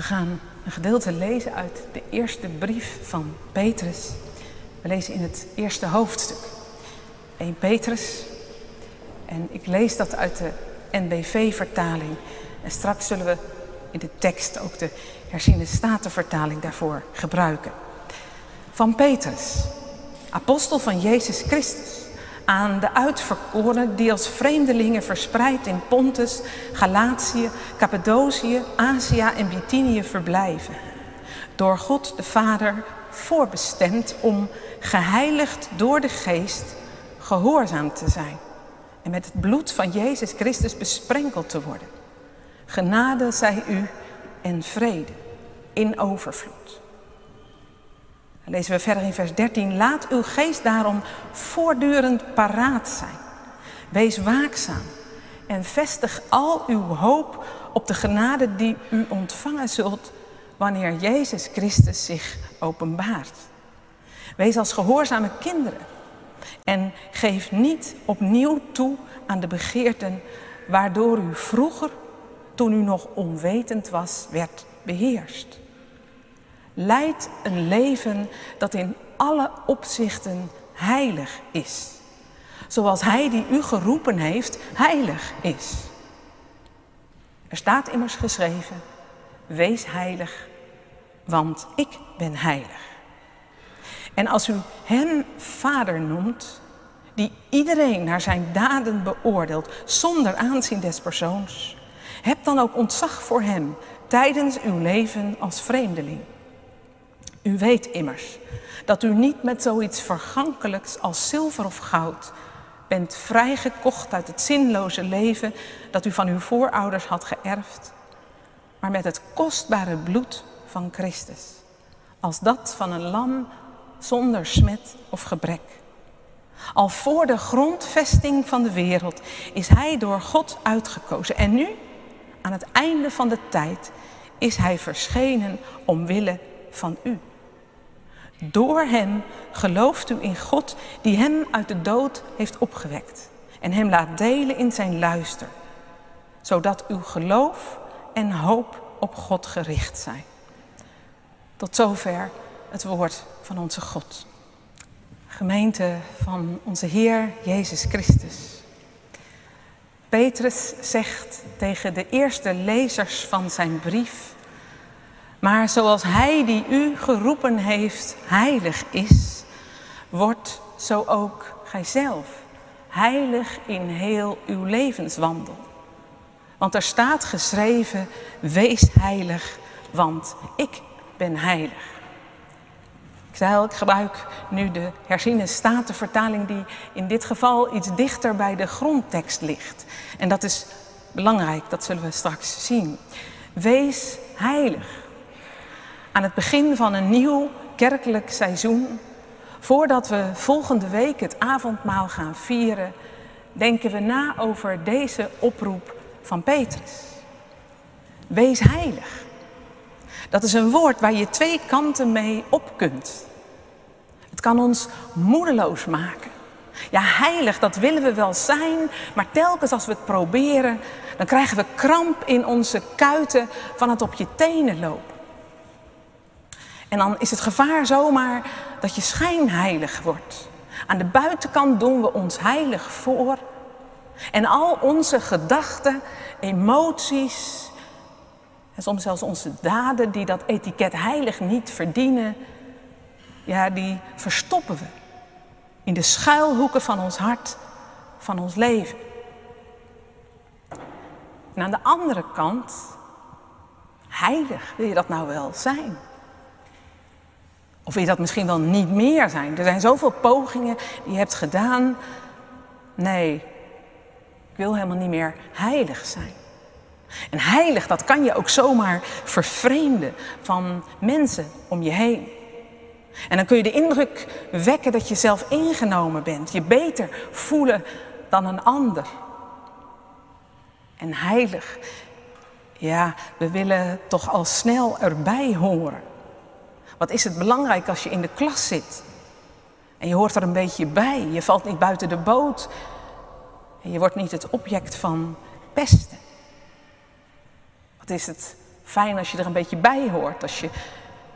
We gaan een gedeelte lezen uit de eerste brief van Petrus. We lezen in het eerste hoofdstuk 1 Petrus. En ik lees dat uit de NBV-vertaling. En straks zullen we in de tekst ook de herziene statenvertaling daarvoor gebruiken. Van Petrus, apostel van Jezus Christus aan de uitverkorenen die als vreemdelingen verspreid in Pontus, Galatië, Cappadocië, Azië en Bithynië verblijven. Door God de Vader voorbestemd om geheiligd door de Geest gehoorzaam te zijn en met het bloed van Jezus Christus besprenkeld te worden. Genade zij u en vrede in overvloed. Lezen we verder in vers 13. Laat uw geest daarom voortdurend paraat zijn. Wees waakzaam en vestig al uw hoop op de genade die u ontvangen zult wanneer Jezus Christus zich openbaart. Wees als gehoorzame kinderen en geef niet opnieuw toe aan de begeerten waardoor u vroeger, toen u nog onwetend was, werd beheerst. Leid een leven dat in alle opzichten heilig is. Zoals Hij die u geroepen heeft, heilig is. Er staat immers geschreven, wees heilig, want ik ben heilig. En als u Hem Vader noemt, die iedereen naar zijn daden beoordeelt, zonder aanzien des persoons, heb dan ook ontzag voor Hem tijdens uw leven als vreemdeling. U weet immers dat u niet met zoiets vergankelijks als zilver of goud bent vrijgekocht uit het zinloze leven dat u van uw voorouders had geërfd, maar met het kostbare bloed van Christus, als dat van een lam zonder smet of gebrek. Al voor de grondvesting van de wereld is Hij door God uitgekozen en nu, aan het einde van de tijd, is Hij verschenen omwille van u. Door hem gelooft u in God die hem uit de dood heeft opgewekt en hem laat delen in zijn luister, zodat uw geloof en hoop op God gericht zijn. Tot zover het woord van onze God. Gemeente van onze Heer Jezus Christus. Petrus zegt tegen de eerste lezers van zijn brief maar zoals Hij die u geroepen heeft heilig is, wordt zo ook Gijzelf heilig in heel uw levenswandel. Want er staat geschreven, wees heilig, want ik ben heilig. Ik zei ik gebruik nu de herziene statenvertaling die in dit geval iets dichter bij de grondtekst ligt. En dat is belangrijk, dat zullen we straks zien. Wees heilig aan het begin van een nieuw kerkelijk seizoen, voordat we volgende week het avondmaal gaan vieren, denken we na over deze oproep van Petrus. Wees heilig. Dat is een woord waar je twee kanten mee op kunt. Het kan ons moedeloos maken. Ja, heilig, dat willen we wel zijn, maar telkens als we het proberen, dan krijgen we kramp in onze kuiten van het op je tenen lopen. En dan is het gevaar zomaar dat je schijnheilig wordt. Aan de buitenkant doen we ons heilig voor. En al onze gedachten, emoties en soms zelfs onze daden die dat etiket heilig niet verdienen, ja, die verstoppen we in de schuilhoeken van ons hart, van ons leven. En aan de andere kant, heilig wil je dat nou wel zijn? Of wil je dat misschien wel niet meer zijn? Er zijn zoveel pogingen die je hebt gedaan. Nee, ik wil helemaal niet meer heilig zijn. En heilig, dat kan je ook zomaar vervreemden van mensen om je heen. En dan kun je de indruk wekken dat je zelf ingenomen bent, je beter voelen dan een ander. En heilig, ja, we willen toch al snel erbij horen. Wat is het belangrijk als je in de klas zit? En je hoort er een beetje bij. Je valt niet buiten de boot. En je wordt niet het object van pesten. Wat is het Fijn als je er een beetje bij hoort, als je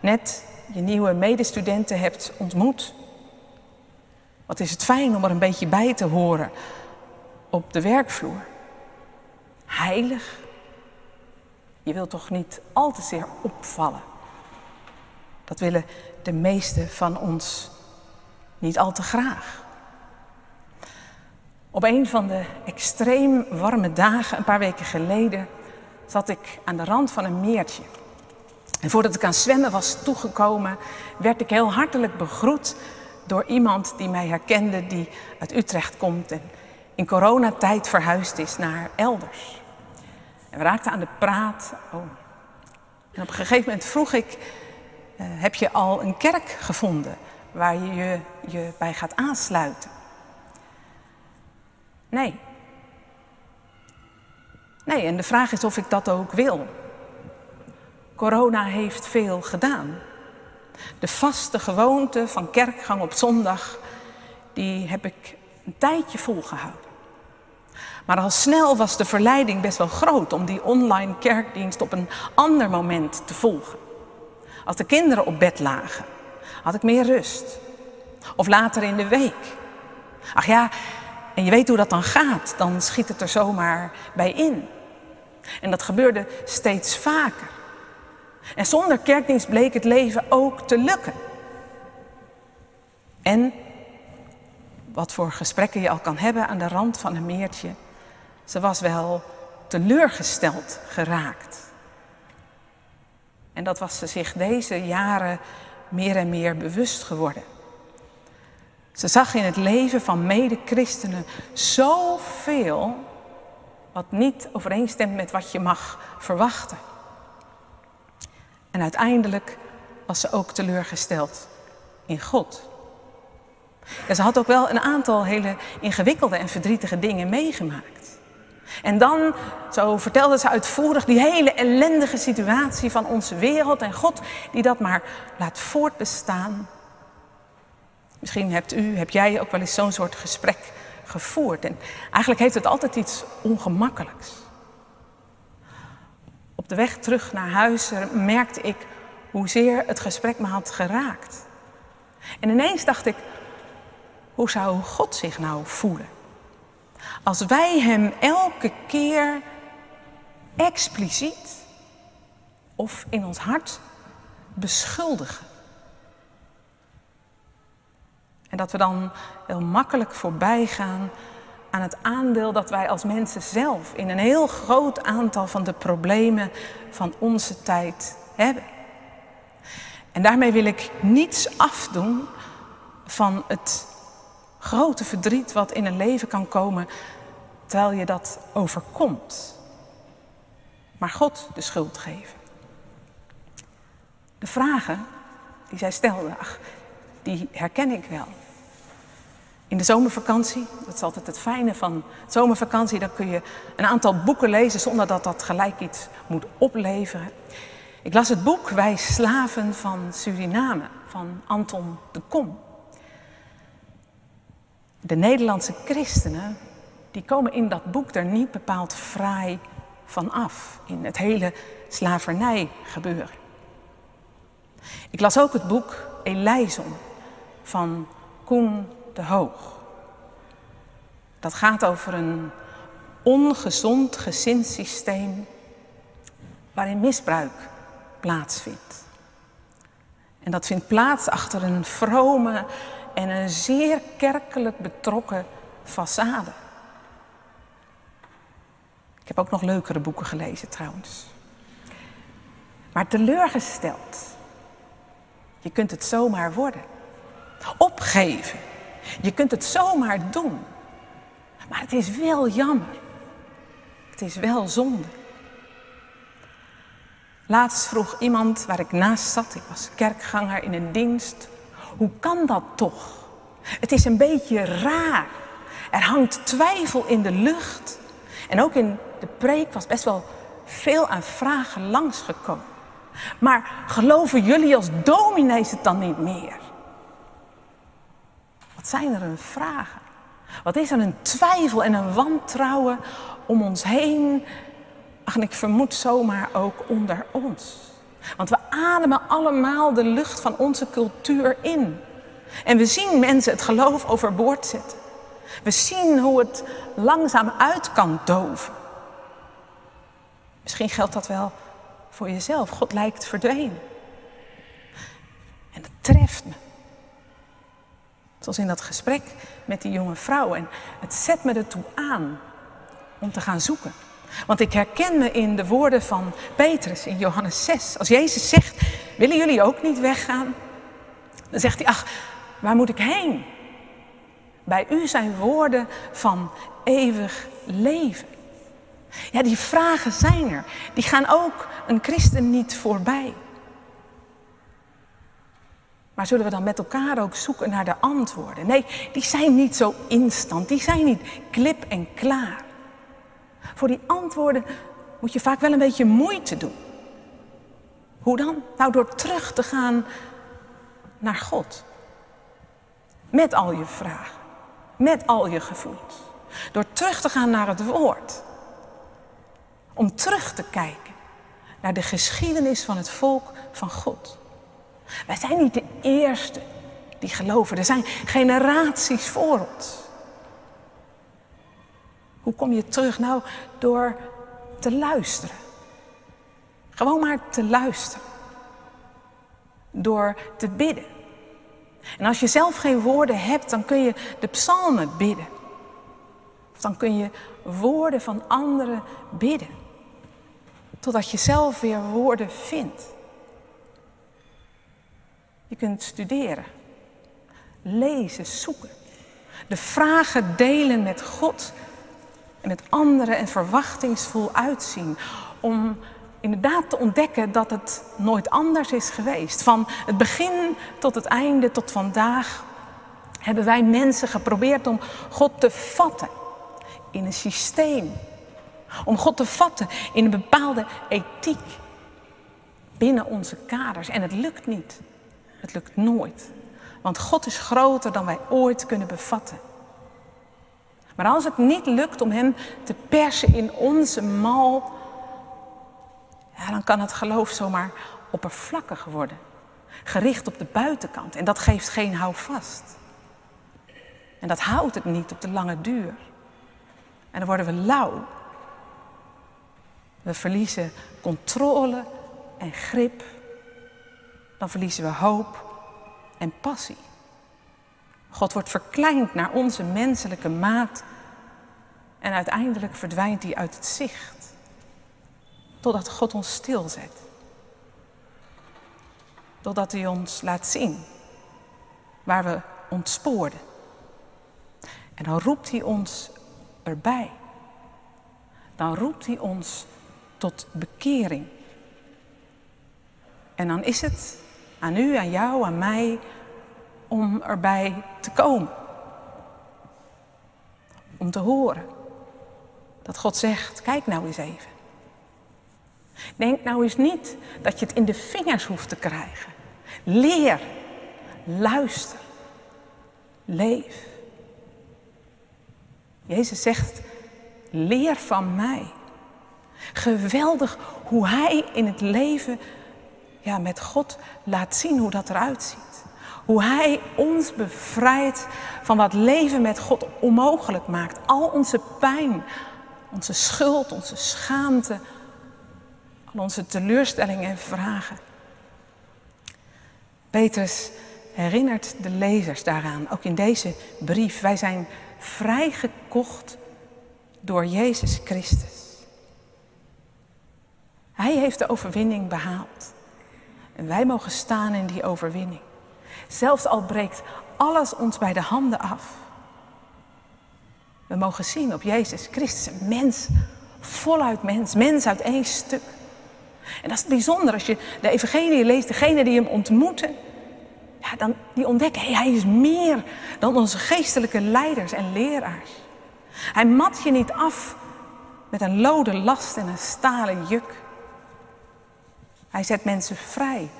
net je nieuwe medestudenten hebt ontmoet. Wat is het fijn om er een beetje bij te horen op de werkvloer. Heilig. Je wilt toch niet al te zeer opvallen. Dat willen de meesten van ons niet al te graag. Op een van de extreem warme dagen, een paar weken geleden, zat ik aan de rand van een meertje. En voordat ik aan zwemmen was toegekomen, werd ik heel hartelijk begroet door iemand die mij herkende, die uit Utrecht komt en in coronatijd verhuisd is naar elders. En we raakten aan de praat. Oh. En op een gegeven moment vroeg ik, heb je al een kerk gevonden waar je, je je bij gaat aansluiten? Nee. Nee, en de vraag is of ik dat ook wil. Corona heeft veel gedaan. De vaste gewoonte van kerkgang op zondag, die heb ik een tijdje volgehouden. Maar al snel was de verleiding best wel groot om die online kerkdienst op een ander moment te volgen. Als de kinderen op bed lagen, had ik meer rust. Of later in de week. Ach ja, en je weet hoe dat dan gaat, dan schiet het er zomaar bij in. En dat gebeurde steeds vaker. En zonder kerkdienst bleek het leven ook te lukken. En wat voor gesprekken je al kan hebben aan de rand van een meertje, ze was wel teleurgesteld geraakt. En dat was ze zich deze jaren meer en meer bewust geworden. Ze zag in het leven van mede-christenen zoveel wat niet overeenstemt met wat je mag verwachten. En uiteindelijk was ze ook teleurgesteld in God. Ja, ze had ook wel een aantal hele ingewikkelde en verdrietige dingen meegemaakt. En dan, zo vertelde ze uitvoerig, die hele ellendige situatie van onze wereld en God die dat maar laat voortbestaan. Misschien hebt u, heb jij ook wel eens zo'n soort gesprek gevoerd. En eigenlijk heeft het altijd iets ongemakkelijks. Op de weg terug naar huis merkte ik hoezeer het gesprek me had geraakt. En ineens dacht ik, hoe zou God zich nou voelen? Als wij Hem elke keer expliciet of in ons hart beschuldigen. En dat we dan heel makkelijk voorbij gaan aan het aandeel dat wij als mensen zelf in een heel groot aantal van de problemen van onze tijd hebben. En daarmee wil ik niets afdoen van het grote verdriet wat in een leven kan komen terwijl je dat overkomt. Maar God de schuld geven. De vragen die zij stelde, ach, die herken ik wel. In de zomervakantie, dat is altijd het fijne van zomervakantie, dan kun je een aantal boeken lezen zonder dat dat gelijk iets moet opleveren. Ik las het boek Wij slaven van Suriname van Anton de Kom. De Nederlandse christenen die komen in dat boek er niet bepaald vrij van af in het hele slavernij gebeuren. Ik las ook het boek Elijzon van Koen de Hoog. Dat gaat over een ongezond gezinssysteem waarin misbruik plaatsvindt. En dat vindt plaats achter een vrome en een zeer kerkelijk betrokken façade. Ik heb ook nog leukere boeken gelezen trouwens. Maar teleurgesteld. Je kunt het zomaar worden. Opgeven. Je kunt het zomaar doen. Maar het is wel jammer. Het is wel zonde. Laatst vroeg iemand waar ik naast zat, ik was kerkganger in een dienst, hoe kan dat toch? Het is een beetje raar. Er hangt twijfel in de lucht. En ook in de preek was best wel veel aan vragen langsgekomen. Maar geloven jullie als dominees het dan niet meer? Wat zijn er een vragen? Wat is er een twijfel en een wantrouwen om ons heen en ik vermoed zomaar ook onder ons. Want we ademen allemaal de lucht van onze cultuur in. En we zien mensen het geloof overboord zetten. We zien hoe het langzaam uit kan doven. Misschien geldt dat wel voor jezelf. God lijkt verdwenen. En dat treft me. Zoals in dat gesprek met die jonge vrouw. En het zet me ertoe aan om te gaan zoeken. Want ik herken me in de woorden van Petrus in Johannes 6. Als Jezus zegt, willen jullie ook niet weggaan? Dan zegt hij, ach, waar moet ik heen? Bij u zijn woorden van eeuwig leven. Ja, die vragen zijn er. Die gaan ook een christen niet voorbij. Maar zullen we dan met elkaar ook zoeken naar de antwoorden? Nee, die zijn niet zo instant. Die zijn niet klip en klaar. Voor die antwoorden moet je vaak wel een beetje moeite doen. Hoe dan? Nou, door terug te gaan naar God. Met al je vragen. Met al je gevoelens. Door terug te gaan naar het woord. Om terug te kijken naar de geschiedenis van het volk van God. Wij zijn niet de eerste die geloven. Er zijn generaties voor ons. Hoe kom je terug? Nou, door te luisteren. Gewoon maar te luisteren. Door te bidden. En als je zelf geen woorden hebt, dan kun je de psalmen bidden. Of dan kun je woorden van anderen bidden. Totdat je zelf weer woorden vindt. Je kunt studeren, lezen, zoeken. De vragen delen met God en met anderen en verwachtingsvol uitzien. Om inderdaad te ontdekken dat het nooit anders is geweest. Van het begin tot het einde, tot vandaag, hebben wij mensen geprobeerd om God te vatten in een systeem. Om God te vatten in een bepaalde ethiek binnen onze kaders. En het lukt niet. Het lukt nooit. Want God is groter dan wij ooit kunnen bevatten. Maar als het niet lukt om Hem te persen in onze mal, ja, dan kan het geloof zomaar oppervlakkig worden. Gericht op de buitenkant. En dat geeft geen houvast. En dat houdt het niet op de lange duur. En dan worden we lauw. We verliezen controle en grip. Dan verliezen we hoop en passie. God wordt verkleind naar onze menselijke maat en uiteindelijk verdwijnt hij uit het zicht. Totdat God ons stilzet. Totdat hij ons laat zien waar we ontspoorden. En dan roept hij ons erbij. Dan roept hij ons tot bekering. En dan is het aan u, aan jou, aan mij om erbij te komen. Om te horen dat God zegt, kijk nou eens even. Denk nou eens niet dat je het in de vingers hoeft te krijgen. Leer, luister, leef. Jezus zegt, leer van mij. Geweldig hoe Hij in het leven ja, met God laat zien hoe dat eruit ziet. Hoe Hij ons bevrijdt van wat leven met God onmogelijk maakt. Al onze pijn, onze schuld, onze schaamte, al onze teleurstellingen en vragen. Petrus herinnert de lezers daaraan, ook in deze brief. Wij zijn vrijgekocht door Jezus Christus. Hij heeft de overwinning behaald. En wij mogen staan in die overwinning. Zelfs al breekt alles ons bij de handen af. We mogen zien op Jezus Christus, een mens, voluit mens, mens uit één stuk. En dat is bijzonder als je de evangelie leest, degene die hem ontmoeten, ja, dan, die ontdekken, hij is meer dan onze geestelijke leiders en leraars. Hij mat je niet af met een lode last en een stalen juk. Hij zet mensen vrij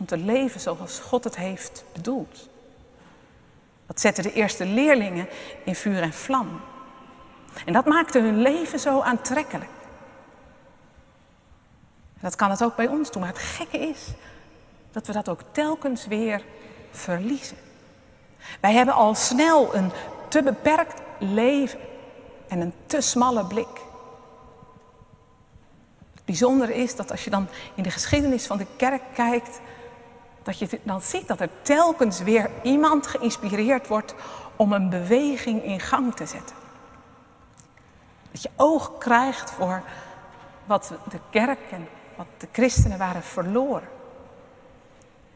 om te leven zoals God het heeft bedoeld. Dat zette de eerste leerlingen in vuur en vlam. En dat maakte hun leven zo aantrekkelijk. En dat kan het ook bij ons doen. Maar het gekke is dat we dat ook telkens weer verliezen. Wij hebben al snel een te beperkt leven en een te smalle blik. Het bijzondere is dat als je dan in de geschiedenis van de kerk kijkt, dat je dan ziet dat er telkens weer iemand geïnspireerd wordt om een beweging in gang te zetten. Dat je oog krijgt voor wat de kerk en wat de christenen waren verloren.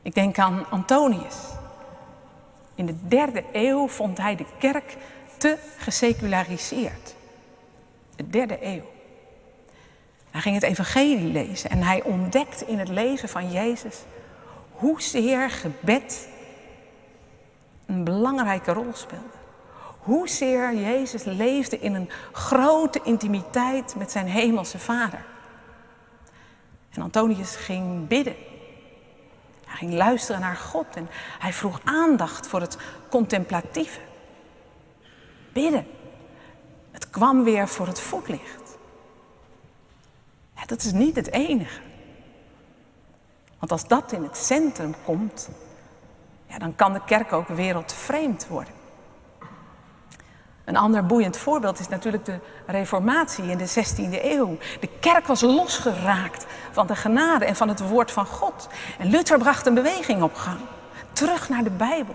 Ik denk aan Antonius. In de derde eeuw vond hij de kerk te geseculariseerd. De derde eeuw. Hij ging het evangelie lezen en hij ontdekte in het leven van Jezus hoezeer gebed een belangrijke rol speelde. Hoezeer Jezus leefde in een grote intimiteit met zijn hemelse vader. En Antonius ging bidden. Hij ging luisteren naar God en hij vroeg aandacht voor het contemplatieve. Bidden. Het kwam weer voor het voetlicht. Ja, dat is niet het enige. Want als dat in het centrum komt, ja, dan kan de kerk ook wereldvreemd worden. Een ander boeiend voorbeeld is natuurlijk de Reformatie in de 16e eeuw. De kerk was losgeraakt van de genade en van het woord van God. En Luther bracht een beweging op gang. Terug naar de Bijbel.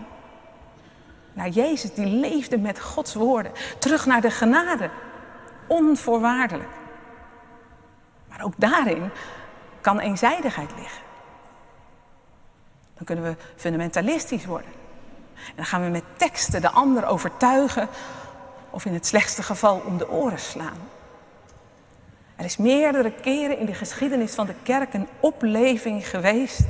Naar Jezus die leefde met Gods woorden. Terug naar de genade. Onvoorwaardelijk. Maar ook daarin kan eenzijdigheid liggen. Dan kunnen we fundamentalistisch worden. En dan gaan we met teksten de ander overtuigen of in het slechtste geval om de oren slaan. Er is meerdere keren in de geschiedenis van de kerk een opleving geweest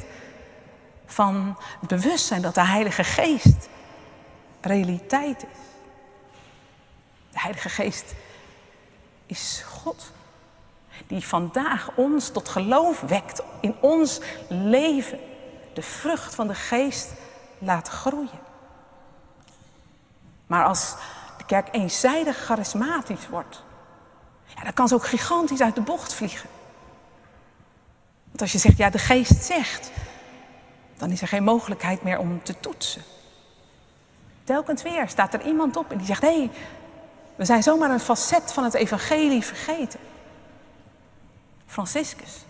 van het bewustzijn dat de Heilige Geest realiteit is. De Heilige Geest is God, die vandaag ons tot geloof wekt in ons leven, de vrucht van de Geest laat groeien. Maar als kerk eenzijdig charismatisch wordt, ja, dan kan ze ook gigantisch uit de bocht vliegen. Want als je zegt, ja, de geest zegt, dan is er geen mogelijkheid meer om te toetsen. Telkens weer staat er iemand op en die zegt, hé, hey, we zijn zomaar een facet van het evangelie vergeten. Franciscus.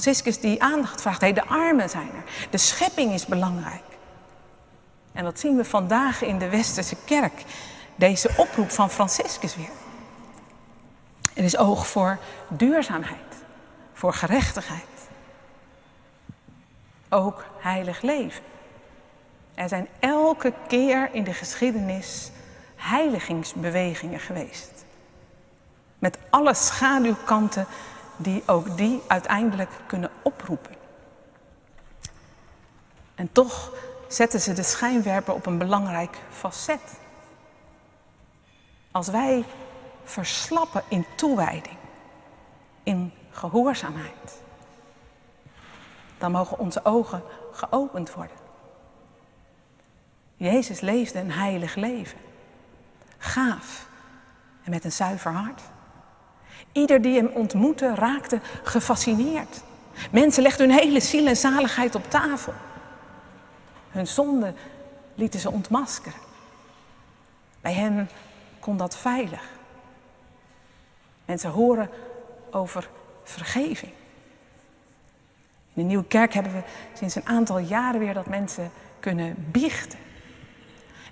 Franciscus die aandacht vraagt, hey, de armen zijn er. De schepping is belangrijk. En dat zien we vandaag in de Westerse kerk deze oproep van Franciscus weer. Er is oog voor duurzaamheid, voor gerechtigheid. Ook heilig leven. Er zijn elke keer in de geschiedenis heiligingsbewegingen geweest. Met alle schaduwkanten die ook die uiteindelijk kunnen oproepen. En toch zetten ze de schijnwerper op een belangrijk facet. Als wij verslappen in toewijding, in gehoorzaamheid, dan mogen onze ogen geopend worden. Jezus leefde een heilig leven, gaaf en met een zuiver hart. Ieder die hem ontmoette raakte gefascineerd. Mensen legden hun hele ziel en zaligheid op tafel. Hun zonde lieten ze ontmaskeren. Bij hem kon dat veilig. Mensen horen over vergeving. In de Nieuwe Kerk hebben we sinds een aantal jaren weer dat mensen kunnen biechten.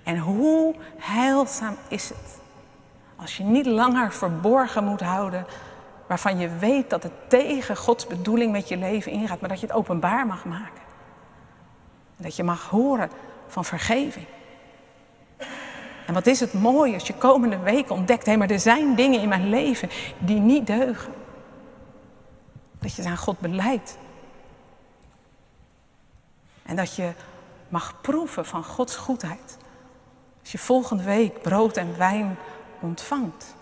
En hoe heilzaam is het als je niet langer verborgen moet houden waarvan je weet dat het tegen Gods bedoeling met je leven ingaat, maar dat je het openbaar mag maken. En dat je mag horen van vergeving. En wat is het mooi als je komende week ontdekt, hé, maar er zijn dingen in mijn leven die niet deugen. Dat je het aan God beleidt. En dat je mag proeven van Gods goedheid. Als je volgende week brood en wijn ontvangt.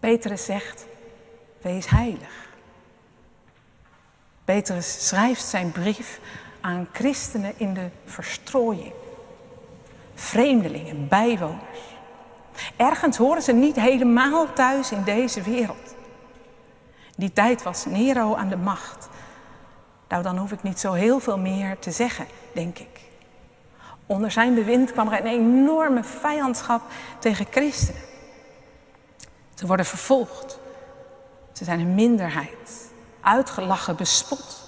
Petrus zegt, wees heilig. Petrus schrijft zijn brief aan christenen in de verstrooiing vreemdelingen, bijwoners. Ergens horen ze niet helemaal thuis in deze wereld. die tijd was Nero aan de macht. Nou, dan hoef ik niet zo heel veel meer te zeggen, denk ik. Onder zijn bewind kwam er een enorme vijandschap tegen christenen. Ze worden vervolgd. Ze zijn een minderheid. Uitgelachen, bespot.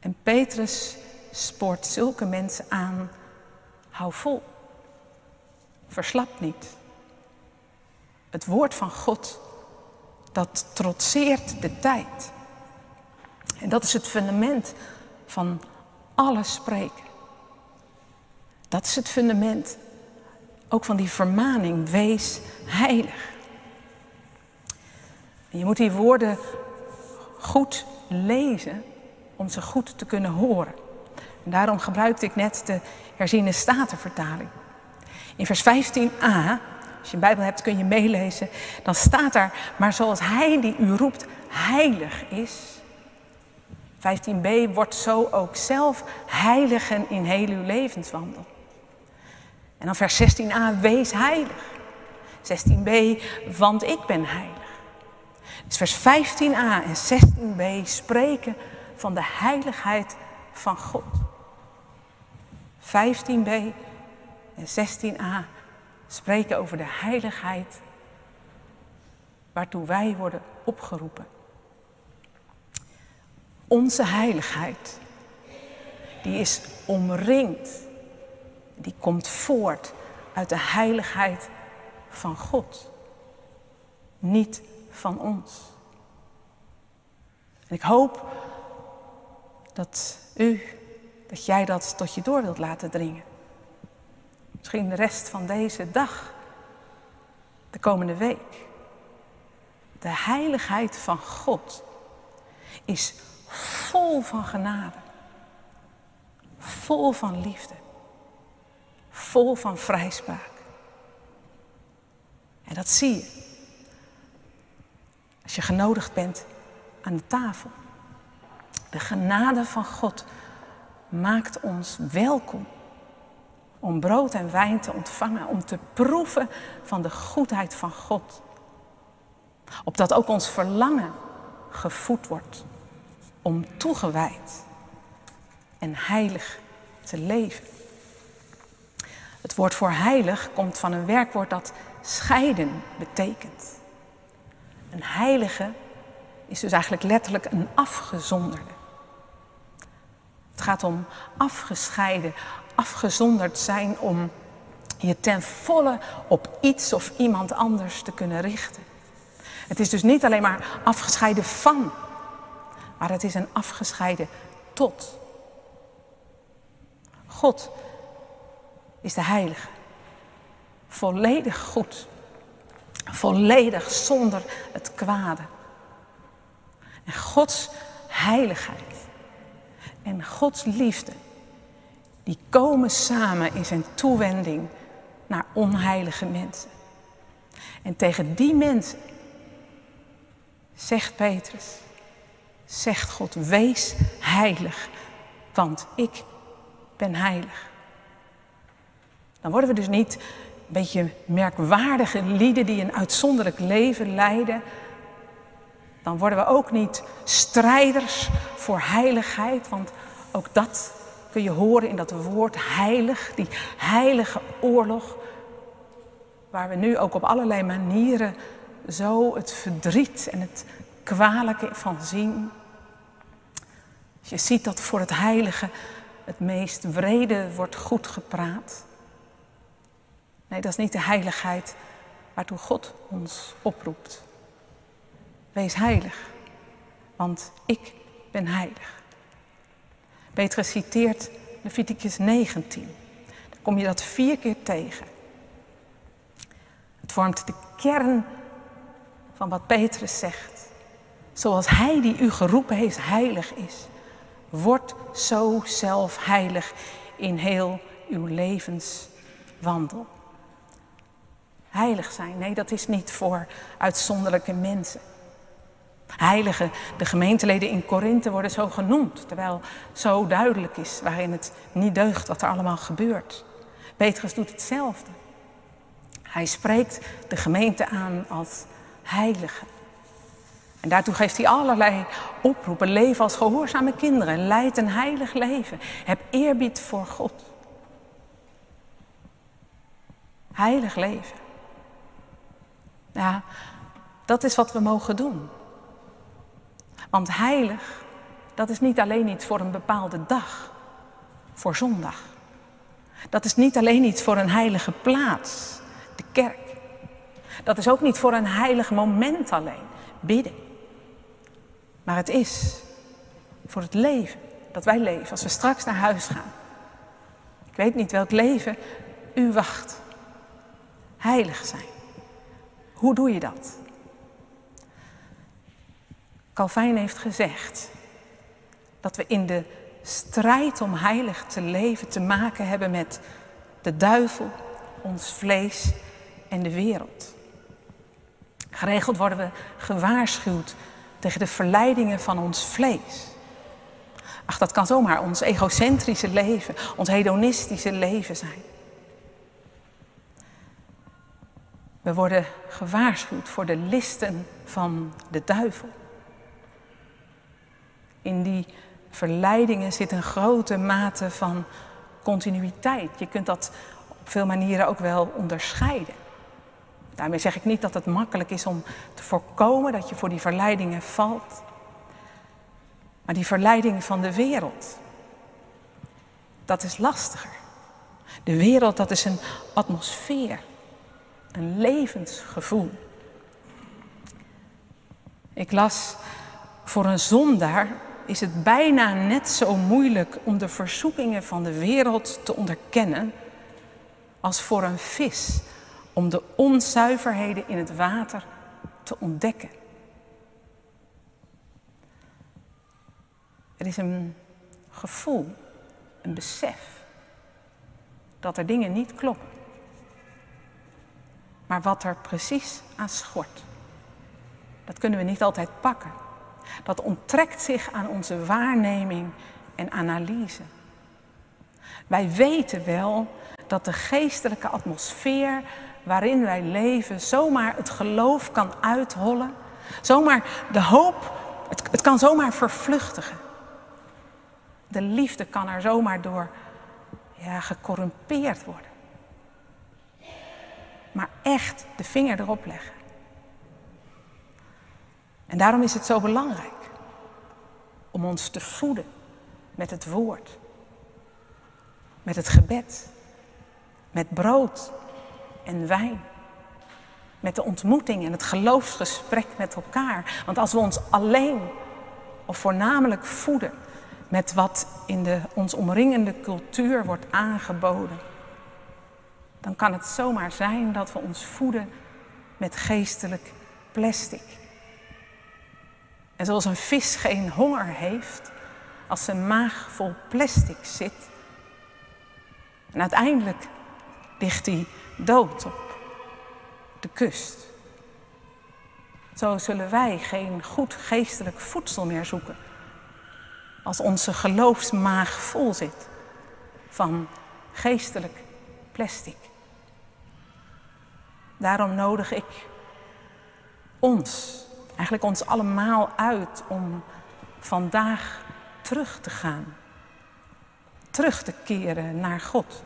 En Petrus spoort zulke mensen aan. Hou vol. Verslap niet. Het woord van God, dat trotseert de tijd. En dat is het fundament van alle spreken. Dat is het fundament ook van die vermaning, wees heilig. Je moet die woorden goed lezen om ze goed te kunnen horen. En daarom gebruikte ik net de herziene statenvertaling. In vers 15a, als je een Bijbel hebt kun je meelezen, dan staat daar, maar zoals Hij die u roept heilig is. 15b wordt zo ook zelf heiligen in heel uw levenswandel. En dan vers 16a, wees heilig. 16b, want ik ben heilig. Dus vers 15a en 16b spreken van de heiligheid van God. 15b en 16a spreken over de heiligheid waartoe wij worden opgeroepen. Onze heiligheid, die is omringd die komt voort uit de heiligheid van God, niet van ons. En ik hoop dat u, dat jij dat tot je door wilt laten dringen. Misschien de rest van deze dag, de komende week. De heiligheid van God is vol van genade, vol van liefde vol van vrijspraak. En dat zie je als je genodigd bent aan de tafel. De genade van God maakt ons welkom om brood en wijn te ontvangen, om te proeven van de goedheid van God. Opdat ook ons verlangen gevoed wordt om toegewijd en heilig te leven. Het woord voor heilig komt van een werkwoord dat scheiden betekent. Een heilige is dus eigenlijk letterlijk een afgezonderde. Het gaat om afgescheiden, afgezonderd zijn om je ten volle op iets of iemand anders te kunnen richten. Het is dus niet alleen maar afgescheiden van, maar het is een afgescheiden tot. God is de heilige. Volledig goed. Volledig zonder het kwade. En Gods heiligheid en Gods liefde, die komen samen in zijn toewending naar onheilige mensen. En tegen die mensen zegt Petrus, zegt God, wees heilig, want ik ben heilig. Dan worden we dus niet een beetje merkwaardige lieden die een uitzonderlijk leven leiden. Dan worden we ook niet strijders voor heiligheid, want ook dat kun je horen in dat woord heilig, die heilige oorlog, waar we nu ook op allerlei manieren zo het verdriet en het kwalijke van zien. Je ziet dat voor het heilige het meest wrede wordt goed gepraat. Nee, dat is niet de heiligheid waartoe God ons oproept. Wees heilig, want ik ben heilig. Petrus citeert Leviticus 19. Dan kom je dat vier keer tegen. Het vormt de kern van wat Petrus zegt. Zoals hij die u geroepen heeft heilig is, word zo zelf heilig in heel uw levenswandel heilig zijn. Nee, dat is niet voor uitzonderlijke mensen. Heiligen, de gemeenteleden in Korinthe worden zo genoemd, terwijl zo duidelijk is waarin het niet deugt wat er allemaal gebeurt. Petrus doet hetzelfde. Hij spreekt de gemeente aan als heilige. En daartoe geeft hij allerlei oproepen. Leef als gehoorzame kinderen. Leid een heilig leven. Heb eerbied voor God. Heilig leven. Ja, dat is wat we mogen doen. Want heilig, dat is niet alleen iets voor een bepaalde dag, voor zondag. Dat is niet alleen iets voor een heilige plaats, de kerk. Dat is ook niet voor een heilig moment alleen, bidden. Maar het is voor het leven dat wij leven als we straks naar huis gaan. Ik weet niet welk leven u wacht. Heilig zijn. Hoe doe je dat? Calvijn heeft gezegd dat we in de strijd om heilig te leven te maken hebben met de duivel, ons vlees en de wereld. Geregeld worden we gewaarschuwd tegen de verleidingen van ons vlees. Ach, dat kan zomaar ons egocentrische leven, ons hedonistische leven zijn. We worden gewaarschuwd voor de listen van de duivel. In die verleidingen zit een grote mate van continuïteit. Je kunt dat op veel manieren ook wel onderscheiden. Daarmee zeg ik niet dat het makkelijk is om te voorkomen dat je voor die verleidingen valt. Maar die verleiding van de wereld, dat is lastiger. De wereld, dat is een atmosfeer, een levensgevoel. Ik las voor een zondaar is het bijna net zo moeilijk om de verzoekingen van de wereld te onderkennen als voor een vis om de onzuiverheden in het water te ontdekken. Er is een gevoel, een besef dat er dingen niet kloppen. Maar wat er precies aan schort, dat kunnen we niet altijd pakken. Dat onttrekt zich aan onze waarneming en analyse. Wij weten wel dat de geestelijke atmosfeer waarin wij leven zomaar het geloof kan uithollen, zomaar de hoop, het, kan zomaar vervluchtigen. De liefde kan er zomaar door ja, gecorrumpeerd worden. Maar echt de vinger erop leggen. En daarom is het zo belangrijk om ons te voeden met het woord, met het gebed, met brood en wijn. Met de ontmoeting en het geloofsgesprek met elkaar. Want als we ons alleen of voornamelijk voeden met wat in de ons omringende cultuur wordt aangeboden, dan kan het zomaar zijn dat we ons voeden met geestelijk plastic. En zoals een vis geen honger heeft als zijn maag vol plastic zit, en uiteindelijk ligt hij dood op de kust. Zo zullen wij geen goed geestelijk voedsel meer zoeken als onze geloofsmaag vol zit van geestelijk plastic. Daarom nodig ik ons, eigenlijk ons allemaal uit om vandaag terug te gaan. Terug te keren naar God.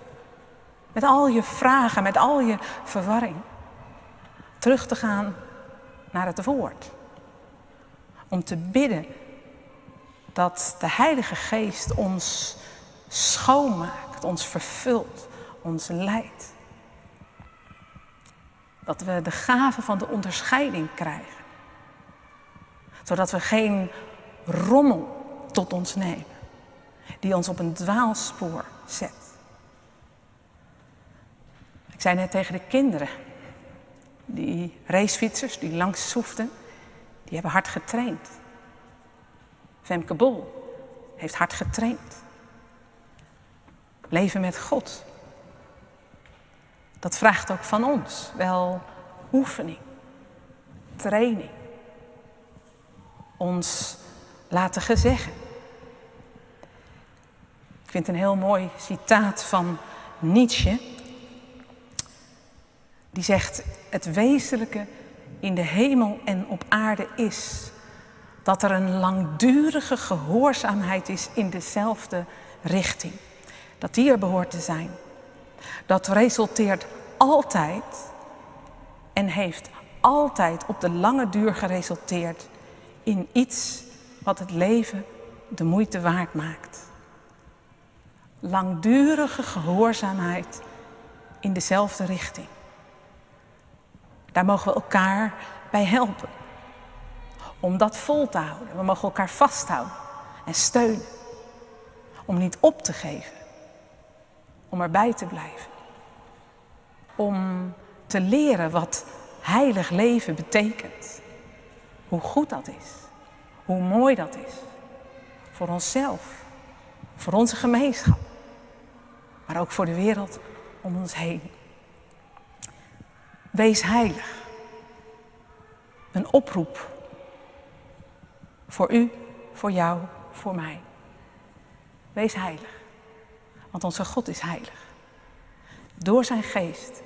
Met al je vragen, met al je verwarring. Terug te gaan naar het woord. Om te bidden dat de Heilige Geest ons schoonmaakt, ons vervult, ons leidt. Dat we de gave van de onderscheiding krijgen. Zodat we geen rommel tot ons nemen, die ons op een dwaalspoor zet. Ik zei net tegen de kinderen, die racefietsers die langs zoefden, die hebben hard getraind. Femke Bol heeft hard getraind. Leven met God. Dat vraagt ook van ons wel oefening, training. Ons laten gezeggen. Ik vind een heel mooi citaat van Nietzsche. Die zegt, het wezenlijke in de hemel en op aarde is Dat er een langdurige gehoorzaamheid is in dezelfde richting. Dat die er behoort te zijn. Dat resulteert altijd en heeft altijd op de lange duur geresulteerd in iets wat het leven de moeite waard maakt. Langdurige gehoorzaamheid in dezelfde richting. Daar mogen we elkaar bij helpen. Om dat vol te houden. We mogen elkaar vasthouden en steunen. Om niet op te geven. Om erbij te blijven. Om te leren wat heilig leven betekent. Hoe goed dat is. Hoe mooi dat is. Voor onszelf. Voor onze gemeenschap. Maar ook voor de wereld om ons heen. Wees heilig. Een oproep. Voor u, voor jou, voor mij. Wees heilig. Want onze God is heilig. Door zijn geest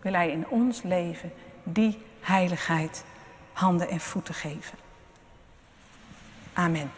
wil hij in ons leven die heiligheid handen en voeten geven. Amen.